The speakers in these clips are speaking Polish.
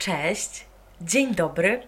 Cześć, dzień dobry.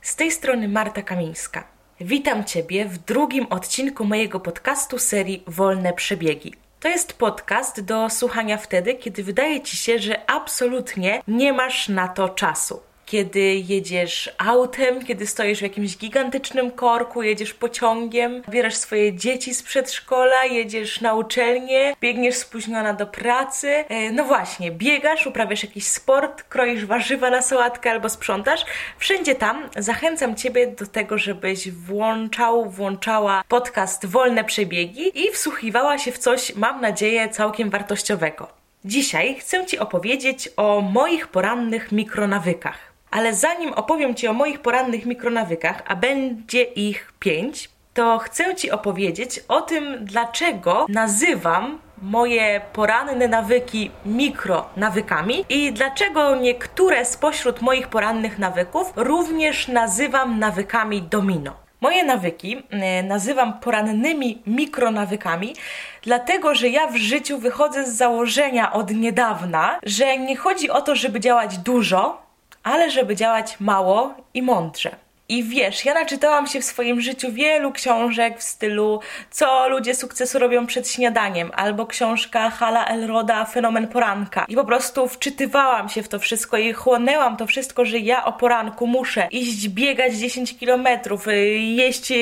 Z tej strony Marta Kamińska. Witam Ciebie w drugim odcinku mojego podcastu serii Wolne Przebiegi. To jest podcast do słuchania wtedy, kiedy wydaje Ci się, że absolutnie nie masz na to czasu kiedy jedziesz autem, kiedy stoisz w jakimś gigantycznym korku, jedziesz pociągiem, bierasz swoje dzieci z przedszkola, jedziesz na uczelnię, biegniesz spóźniona do pracy. E, no właśnie, biegasz, uprawiasz jakiś sport, kroisz warzywa na sałatkę albo sprzątasz. Wszędzie tam zachęcam Ciebie do tego, żebyś włączał, włączała podcast Wolne Przebiegi i wsłuchiwała się w coś, mam nadzieję, całkiem wartościowego. Dzisiaj chcę Ci opowiedzieć o moich porannych mikronawykach. Ale zanim opowiem Ci o moich porannych mikronawykach, a będzie ich pięć, to chcę Ci opowiedzieć o tym, dlaczego nazywam moje poranne nawyki mikronawykami i dlaczego niektóre spośród moich porannych nawyków również nazywam nawykami domino. Moje nawyki e, nazywam porannymi mikronawykami, dlatego że ja w życiu wychodzę z założenia od niedawna, że nie chodzi o to, żeby działać dużo, ale żeby działać mało i mądrze. I wiesz, ja naczytałam się w swoim życiu wielu książek w stylu Co ludzie sukcesu robią przed śniadaniem, albo książka Hala Elroda Fenomen poranka. I po prostu wczytywałam się w to wszystko i chłonęłam to wszystko, że ja o poranku muszę iść biegać 10 kilometrów, y, jeść y,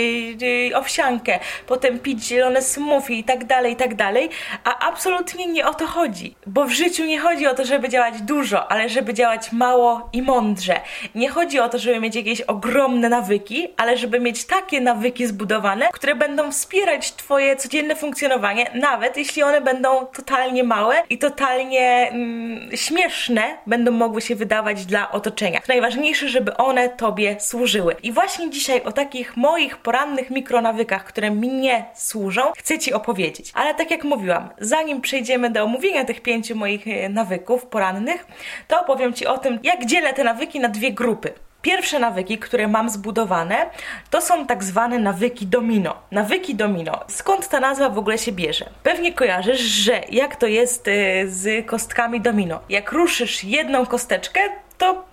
y, owsiankę, potem pić zielone smoothie i tak dalej, i tak dalej. A absolutnie nie o to chodzi, bo w życiu nie chodzi o to, żeby działać dużo, ale żeby działać mało i mądrze. Nie chodzi o to, żeby mieć jakieś ogromne ogromne nawyki, ale żeby mieć takie nawyki zbudowane, które będą wspierać Twoje codzienne funkcjonowanie, nawet jeśli one będą totalnie małe i totalnie mm, śmieszne, będą mogły się wydawać dla otoczenia. Najważniejsze, żeby one Tobie służyły. I właśnie dzisiaj o takich moich porannych mikronawykach, które mnie służą, chcę Ci opowiedzieć. Ale tak jak mówiłam, zanim przejdziemy do omówienia tych pięciu moich e, nawyków porannych, to opowiem Ci o tym, jak dzielę te nawyki na dwie grupy. Pierwsze nawyki, które mam zbudowane, to są tak zwane nawyki domino. Nawyki domino. Skąd ta nazwa w ogóle się bierze? Pewnie kojarzysz, że jak to jest y, z kostkami domino. Jak ruszysz jedną kosteczkę, to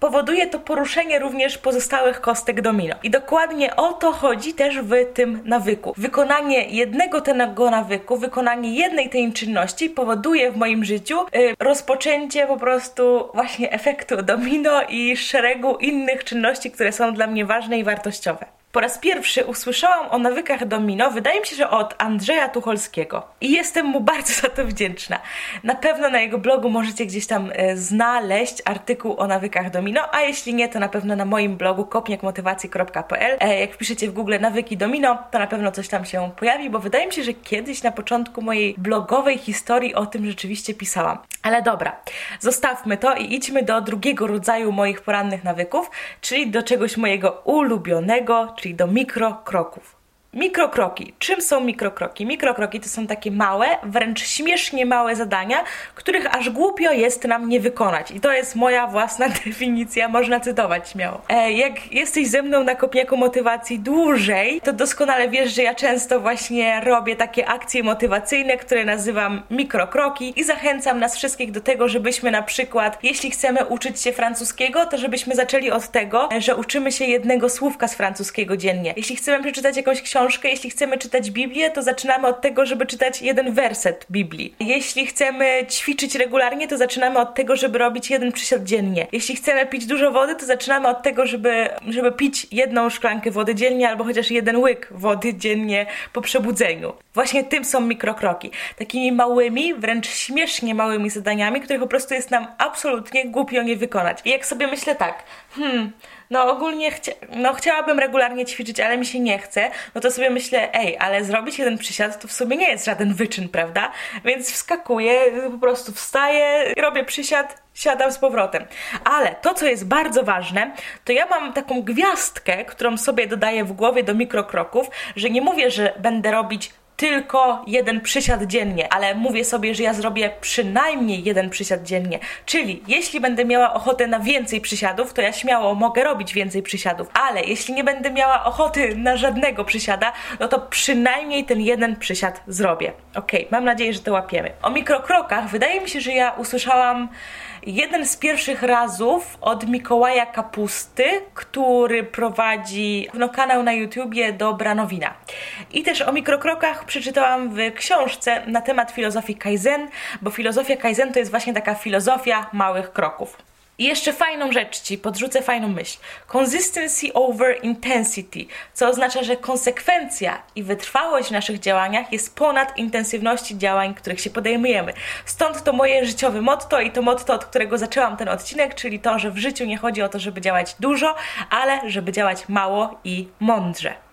powoduje to poruszenie również pozostałych kostek domino. I dokładnie o to chodzi też w tym nawyku. Wykonanie jednego tego nawyku, wykonanie jednej tej czynności powoduje w moim życiu y, rozpoczęcie po prostu właśnie efektu domino i szeregu innych czynności, które są dla mnie ważne i wartościowe. Po raz pierwszy usłyszałam o nawykach domino, wydaje mi się, że od Andrzeja Tucholskiego. I jestem mu bardzo za to wdzięczna. Na pewno na jego blogu możecie gdzieś tam e, znaleźć artykuł o nawykach domino, a jeśli nie, to na pewno na moim blogu kopniakmotywacji.pl. E, jak wpiszecie w Google nawyki domino, to na pewno coś tam się pojawi, bo wydaje mi się, że kiedyś na początku mojej blogowej historii o tym rzeczywiście pisałam. Ale dobra, zostawmy to i idźmy do drugiego rodzaju moich porannych nawyków, czyli do czegoś mojego ulubionego, czyli do mikrokroków. Mikrokroki. Czym są mikrokroki? Mikrokroki to są takie małe, wręcz śmiesznie małe zadania, których aż głupio jest nam nie wykonać. I to jest moja własna definicja, można cytować śmiało. E, jak jesteś ze mną na kopniaku motywacji dłużej, to doskonale wiesz, że ja często właśnie robię takie akcje motywacyjne, które nazywam mikrokroki i zachęcam nas wszystkich do tego, żebyśmy na przykład, jeśli chcemy uczyć się francuskiego, to żebyśmy zaczęli od tego, że uczymy się jednego słówka z francuskiego dziennie. Jeśli chcemy przeczytać jakąś książkę, książkę, jeśli chcemy czytać Biblię, to zaczynamy od tego, żeby czytać jeden werset Biblii. Jeśli chcemy ćwiczyć regularnie, to zaczynamy od tego, żeby robić jeden przysiad dziennie. Jeśli chcemy pić dużo wody, to zaczynamy od tego, żeby, żeby pić jedną szklankę wody dziennie albo chociaż jeden łyk wody dziennie po przebudzeniu. Właśnie tym są mikrokroki. Takimi małymi, wręcz śmiesznie małymi zadaniami, których po prostu jest nam absolutnie głupio nie wykonać. I jak sobie myślę tak, hmm, no ogólnie chcia no, chciałabym regularnie ćwiczyć, ale mi się nie chce, no to sobie myślę, ej, ale zrobić jeden przysiad to w sumie nie jest żaden wyczyn, prawda? Więc wskakuję, po prostu wstaję, robię przysiad, siadam z powrotem. Ale to, co jest bardzo ważne, to ja mam taką gwiazdkę, którą sobie dodaję w głowie do mikrokroków, że nie mówię, że będę robić tylko jeden przysiad dziennie, ale mówię sobie, że ja zrobię przynajmniej jeden przysiad dziennie. Czyli jeśli będę miała ochotę na więcej przysiadów, to ja śmiało mogę robić więcej przysiadów, ale jeśli nie będę miała ochoty na żadnego przysiada, no to przynajmniej ten jeden przysiad zrobię. Ok, mam nadzieję, że to łapiemy. O mikrokrokach wydaje mi się, że ja usłyszałam jeden z pierwszych razów od Mikołaja Kapusty, który prowadzi no, kanał na YouTubie Dobra Nowina. I też o mikrokrokach przeczytałam w książce na temat filozofii Kaizen, bo filozofia Kaizen to jest właśnie taka filozofia małych kroków. I jeszcze fajną rzecz Ci, podrzucę fajną myśl. Consistency over intensity, co oznacza, że konsekwencja i wytrwałość w naszych działaniach jest ponad intensywności działań, których się podejmujemy. Stąd to moje życiowe motto i to motto, od którego zaczęłam ten odcinek, czyli to, że w życiu nie chodzi o to, żeby działać dużo, ale żeby działać mało i mądrze.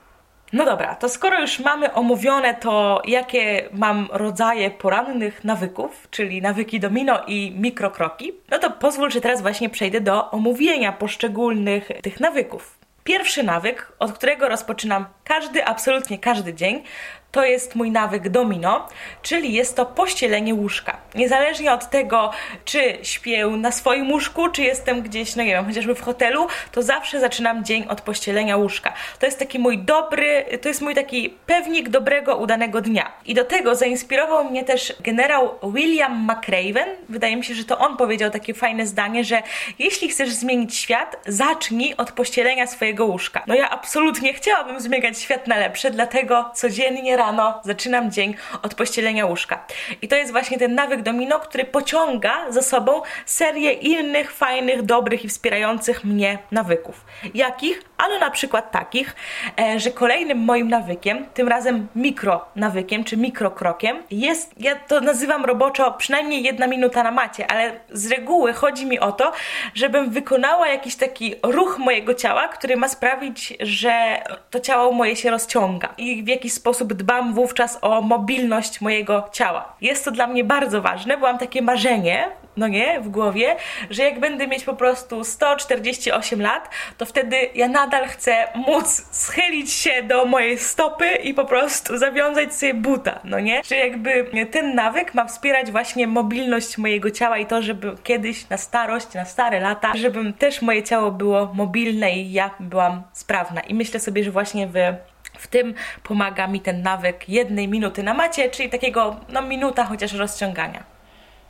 No dobra, to skoro już mamy omówione to, jakie mam rodzaje porannych nawyków, czyli nawyki domino i mikrokroki, no to pozwól, że teraz właśnie przejdę do omówienia poszczególnych tych nawyków. Pierwszy nawyk, od którego rozpoczynam każdy, absolutnie każdy dzień, to jest mój nawyk domino, czyli jest to pościelenie łóżka. Niezależnie od tego, czy śpię na swoim łóżku, czy jestem gdzieś, no nie wiem, chociażby w hotelu, to zawsze zaczynam dzień od pościelenia łóżka. To jest taki mój dobry, to jest mój taki pewnik dobrego, udanego dnia. I do tego zainspirował mnie też generał William McRaven. Wydaje mi się, że to on powiedział takie fajne zdanie, że jeśli chcesz zmienić świat, zacznij od pościelenia swojego łóżka. No ja absolutnie chciałabym zmieniać świat na lepsze, dlatego codziennie rano zaczynam dzień od pościelenia łóżka. I to jest właśnie ten nawyk domino, który pociąga za sobą serię innych fajnych, dobrych i wspierających mnie nawyków. Jakich? Ano na przykład takich, e, że kolejnym moim nawykiem, tym razem mikro nawykiem, czy mikrokrokiem, jest, ja to nazywam roboczo przynajmniej jedna minuta na macie, ale z reguły chodzi mi o to, żebym wykonała jakiś taki ruch mojego ciała, który ma sprawić, że to ciało moje się rozciąga i w jakiś sposób dba dbam wówczas o mobilność mojego ciała. Jest to dla mnie bardzo ważne, bo mam takie marzenie, no nie, w głowie, że jak będę mieć po prostu 148 lat, to wtedy ja nadal chcę móc schylić się do mojej stopy i po prostu zawiązać sobie buta, no nie? Że jakby ten nawyk ma wspierać właśnie mobilność mojego ciała i to, żeby kiedyś na starość, na stare lata, żebym też moje ciało było mobilne i ja byłam sprawna. I myślę sobie, że właśnie w w tym pomaga mi ten nawyk jednej minuty na macie, czyli takiego no minuta chociaż rozciągania.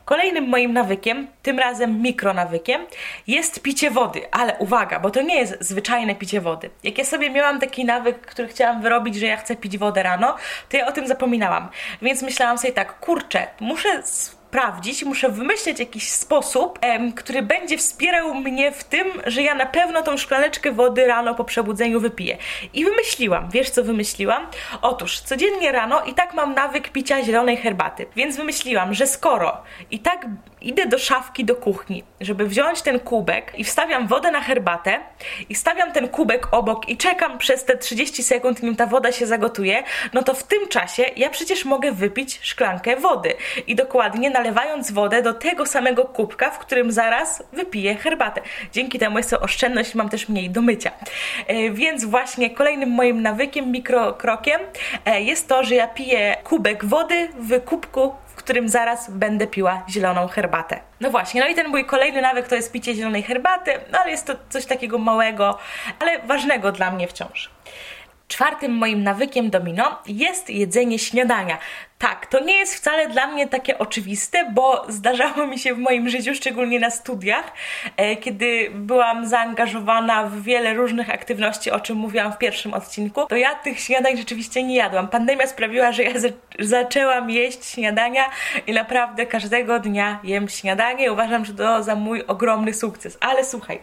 Kolejnym moim nawykiem, tym razem mikronawykiem, jest picie wody. Ale uwaga, bo to nie jest zwyczajne picie wody. Jak ja sobie miałam taki nawyk, który chciałam wyrobić, że ja chcę pić wodę rano, to ja o tym zapominałam. Więc myślałam sobie tak, kurczę, muszę sprawdzić, muszę wymyśleć jakiś sposób, em, który będzie wspierał mnie w tym, że ja na pewno tą szklaneczkę wody rano po przebudzeniu wypiję. I wymyśliłam, wiesz co wymyśliłam? Otóż codziennie rano i tak mam nawyk picia zielonej herbaty, więc wymyśliłam, że skoro i tak idę do szafki do kuchni, żeby wziąć ten kubek i wstawiam wodę na herbatę i stawiam ten kubek obok i czekam przez te 30 sekund, nim ta woda się zagotuje, no to w tym czasie ja przecież mogę wypić szklankę wody i dokładnie nalewając wodę do tego samego kubka, w którym zaraz wypiję herbatę. Dzięki temu jest to oszczędność mam też mniej do mycia. E, więc właśnie kolejnym moim nawykiem, mikrokrokiem e, jest to, że ja piję kubek wody w kubku którym zaraz będę piła zieloną herbatę. No właśnie, no i ten mój kolejny nawyk to jest picie zielonej herbaty, no ale jest to coś takiego małego, ale ważnego dla mnie wciąż. Czwartym moim nawykiem domino jest jedzenie śniadania. Tak, to nie jest wcale dla mnie takie oczywiste, bo zdarzało mi się w moim życiu, szczególnie na studiach, e, kiedy byłam zaangażowana w wiele różnych aktywności, o czym mówiłam w pierwszym odcinku, to ja tych śniadań rzeczywiście nie jadłam. Pandemia sprawiła, że ja zaczęłam jeść śniadania i naprawdę każdego dnia jem śniadanie. Uważam, że to za mój ogromny sukces. Ale słuchaj,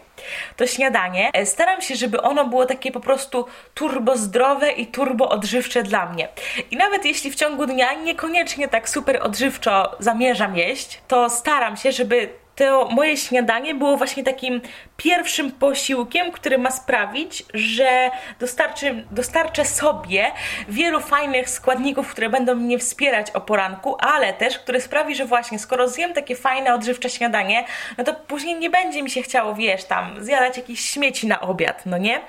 to śniadanie e, staram się, żeby ono było takie po prostu turbo zdrowe i turbo odżywcze dla mnie. I nawet jeśli w ciągu dnia niekoniecznie tak super odżywczo zamierzam jeść, to staram się, żeby to moje śniadanie było właśnie takim pierwszym posiłkiem, który ma sprawić, że dostarczy, dostarczę sobie wielu fajnych składników, które będą mnie wspierać o poranku, ale też, który sprawi, że właśnie skoro zjem takie fajne, odżywcze śniadanie, no to później nie będzie mi się chciało, wiesz, tam zjadać jakieś śmieci na obiad, no nie?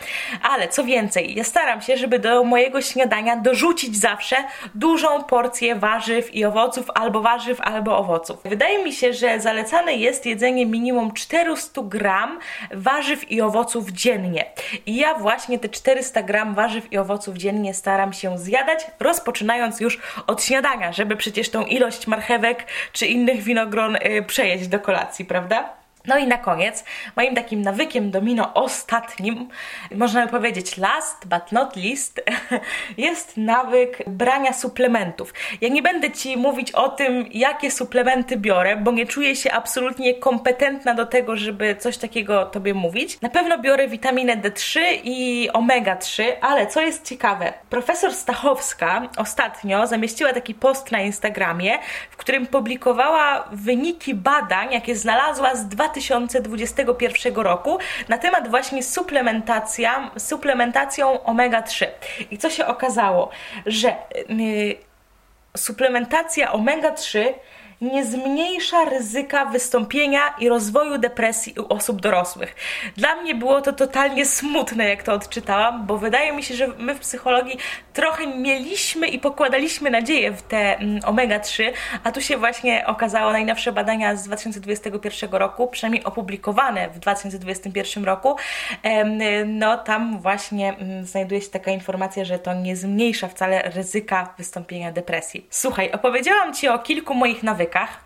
Ale co więcej, ja staram się, żeby do mojego śniadania dorzucić zawsze dużą porcję warzyw i owoców, albo warzyw, albo owoców. Wydaje mi się, że zalecane jest jest jedzenie minimum 400 gram warzyw i owoców dziennie. I ja właśnie te 400 gram warzyw i owoców dziennie staram się zjadać, rozpoczynając już od śniadania, żeby przecież tą ilość marchewek czy innych winogron yy, przejeść do kolacji, prawda? No i na koniec, moim takim nawykiem domino ostatnim, można by powiedzieć last but not least, jest nawyk brania suplementów. Ja nie będę Ci mówić o tym, jakie suplementy biorę, bo nie czuję się absolutnie kompetentna do tego, żeby coś takiego Tobie mówić. Na pewno biorę witaminę D3 i omega-3, ale co jest ciekawe, profesor Stachowska ostatnio zamieściła taki post na Instagramie, w którym publikowała wyniki badań, jakie znalazła z 2000 2021 roku na temat właśnie suplementacja, suplementacją omega-3. I co się okazało? Że yy, suplementacja omega-3 nie zmniejsza ryzyka wystąpienia i rozwoju depresji u osób dorosłych. Dla mnie było to totalnie smutne, jak to odczytałam, bo wydaje mi się, że my w psychologii trochę mieliśmy i pokładaliśmy nadzieję w te mm, omega-3, a tu się właśnie okazało najnowsze badania z 2021 roku, przynajmniej opublikowane w 2021 roku, no tam właśnie mm, znajduje się taka informacja, że to nie zmniejsza wcale ryzyka wystąpienia depresji. Słuchaj, opowiedziałam Ci o kilku moich nawykach, nawykach,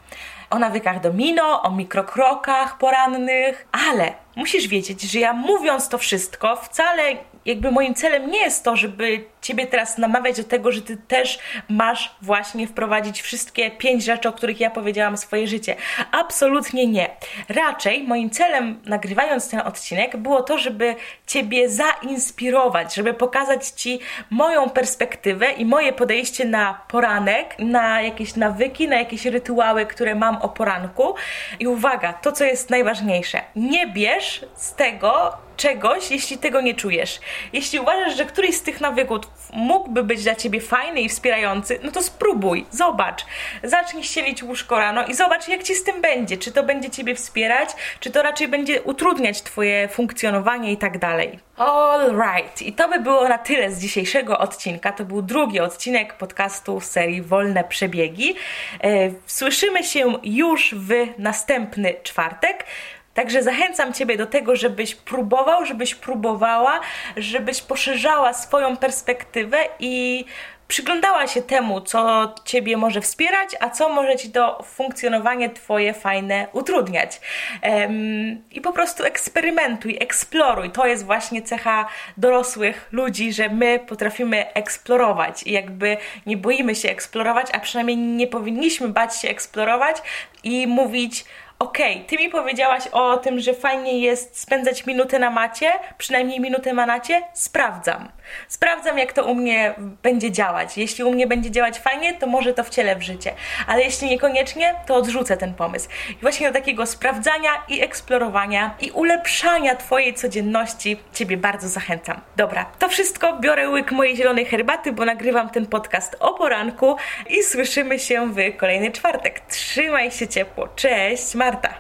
o nawykach domino, o mikrokrokach porannych, ale musisz wiedzieć, że ja mówiąc to wszystko wcale jakby moim celem nie jest to, żeby ciebie teraz namawiać do tego, że ty też masz właśnie wprowadzić wszystkie pięć rzeczy, o których ja powiedziałam swoje życie. Absolutnie nie. Raczej moim celem, nagrywając ten odcinek, było to, żeby ciebie zainspirować, żeby pokazać ci moją perspektywę i moje podejście na poranek, na jakieś nawyki, na jakieś rytuały, które mam o poranku. I uwaga, to co jest najważniejsze, nie bierz z tego czegoś, jeśli tego nie czujesz. Jeśli uważasz, że któryś z tych nawyków mógłby być dla ciebie fajny i wspierający, no to spróbuj, zobacz. Zacznij ścielić łóżko rano i zobacz, jak ci z tym będzie. Czy to będzie ciebie wspierać, czy to raczej będzie utrudniać twoje funkcjonowanie i tak dalej. Alright, i to by było na tyle z dzisiejszego odcinka. To był drugi odcinek podcastu serii Wolne Przebiegi. E, słyszymy się już w następny czwartek. Także zachęcam Ciebie do tego, żebyś próbował, żebyś próbowała, żebyś poszerzała swoją perspektywę i przyglądała się temu, co Ciebie może wspierać, a co może Ci to funkcjonowanie Twoje fajne utrudniać. Um, I po prostu eksperymentuj, eksploruj. To jest właśnie cecha dorosłych ludzi, że my potrafimy eksplorować i jakby nie boimy się eksplorować, a przynajmniej nie powinniśmy bać się eksplorować i mówić okej, okay, ty mi powiedziałaś o tym, że fajnie jest spędzać minutę na macie, przynajmniej minutę na nacie, sprawdzam. Sprawdzam, jak to u mnie będzie działać. Jeśli u mnie będzie działać fajnie, to może to wcielę w życie, ale jeśli niekoniecznie, to odrzucę ten pomysł. I właśnie do takiego sprawdzania i eksplorowania i ulepszania Twojej codzienności Ciebie bardzo zachęcam. Dobra, to wszystko. Biorę łyk mojej zielonej herbaty, bo nagrywam ten podcast o poranku i słyszymy się w kolejny czwartek. Trzymaj się ciepło. Cześć, Marta.